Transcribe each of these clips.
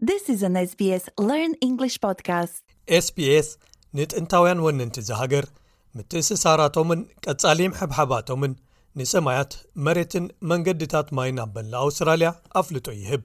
This is an SBS Learn English podcast. sps ንጥንታውያን ወንንቲ እዚ ሃገር ምትእስሳራቶምን ቀጻሊም ሕብሓባቶምን ንሰማያት መሬትን መንገድታት ማይን ኣበላ ኣውስትራልያ ኣፍልጦ ይህብ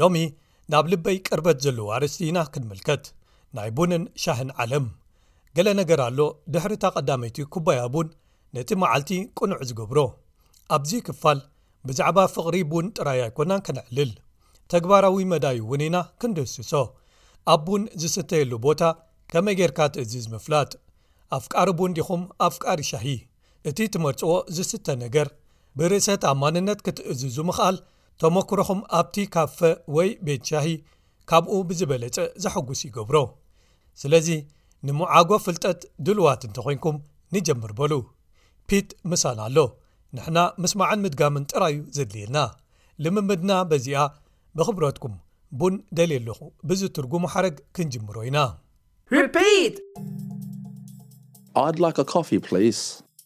ሎሚ ናብ ልበይ ቅርበት ዘለዎ ኣርስቲ ኢና ክንምልከት ናይ ቡንን ሻህን ዓለም ገለ ነገር ኣሎ ድሕሪ እታ ቀዳመይቲ ኩባያ ቡን ነቲ መዓልቲ ቅኑዕ ዝገብሮ ኣብዚ ክፋል ብዛዕባ ፍቕሪ ቡን ጥራይ ኣይኮናን ከነዕልል ተግባራዊ መዳይ እውን ኢና ክንድህስሶ ኣብ ቡን ዝስተየሉ ቦታ ከመይ ጌርካ ትእዝዝ ምፍላጥ ኣፍቃሪ ቡን ዲኹም ኣፍቃሪ ሻሂ እቲ ትመርፅዎ ዝስተ ነገር ብርእሰት ኣማንነት ክትእዝዙ ምኽኣል ተሞክሮኹም ኣብቲ ካፈ ወይ ቤት ሻሂ ካብኡ ብዝበለጸ ዘሐጉስ ይገብሮ ስለዚ ንምዓጎ ፍልጠት ድልዋት እንተ ኾንኩም ንጀምር በሉ ፒት ምሳና ኣሎ ንሕና ምስማዕን ምድጋምን ጥራዩ ዘድልየና ልምምድና በዚኣ ብክብረትኩም ቡን ደልየ ኣለኹ ብዝትርጉሙ ሓረግ ክንጅምሮ ኢና። Repeat! I'd like a coffee please።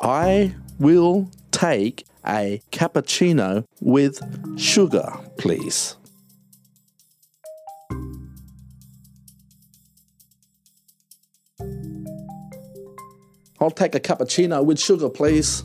i will take a cappucino with sugar please i take a capucina with sugar please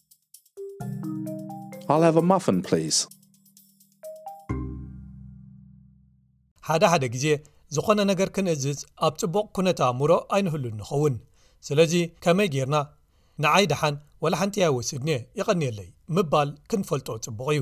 I'll have a muffin please ሓደ ሓደ ግዜ ዝኾነ ነገር ክንእዝዝ ኣብ ጽቡቕ ኩነተ ኣእምሮ ኣይንህሉን ንኸውን ስለዚ ከመይ ጌርና ንዓይ ደሓን ወላ ሓንቲ ኣይወስድን እየ ይቐንየለይ ምባል ክንፈልጦ ጽቡቕ እዩ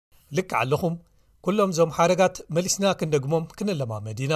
ልክዕ ኣለኹም ኩሎም ዞም ሓረጋት መሊስና ክንደግሞም ክንለማመድ ኢና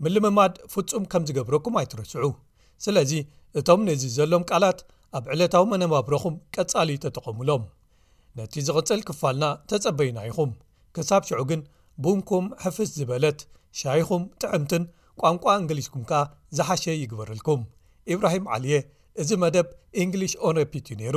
ምልምማድ ፍጹም ከም ዝገብረኩም ኣይትረስዑ። ስለዚ እቶም ነዚ ዘሎም ቃላት ኣብ ዕለታዊ መነባብሮኹም ቀጻሊ ተጠቐሙሎም። ነቲ ዝቕጽል ክፋልና ተጸበዩና ኢኹም። ክሳብ ሽዑ ግን ቡንኩም ሕፍስ ዝበለት፣ ሻይኹም ጥዕምትን ቋንቋ እንግሊዝኩም ከኣ ዝሓሸ ይግበረልኩም። ኢብራሂም ዓሊየ፣ እዚ መደብ English on Repeat እዩ ነይሩ።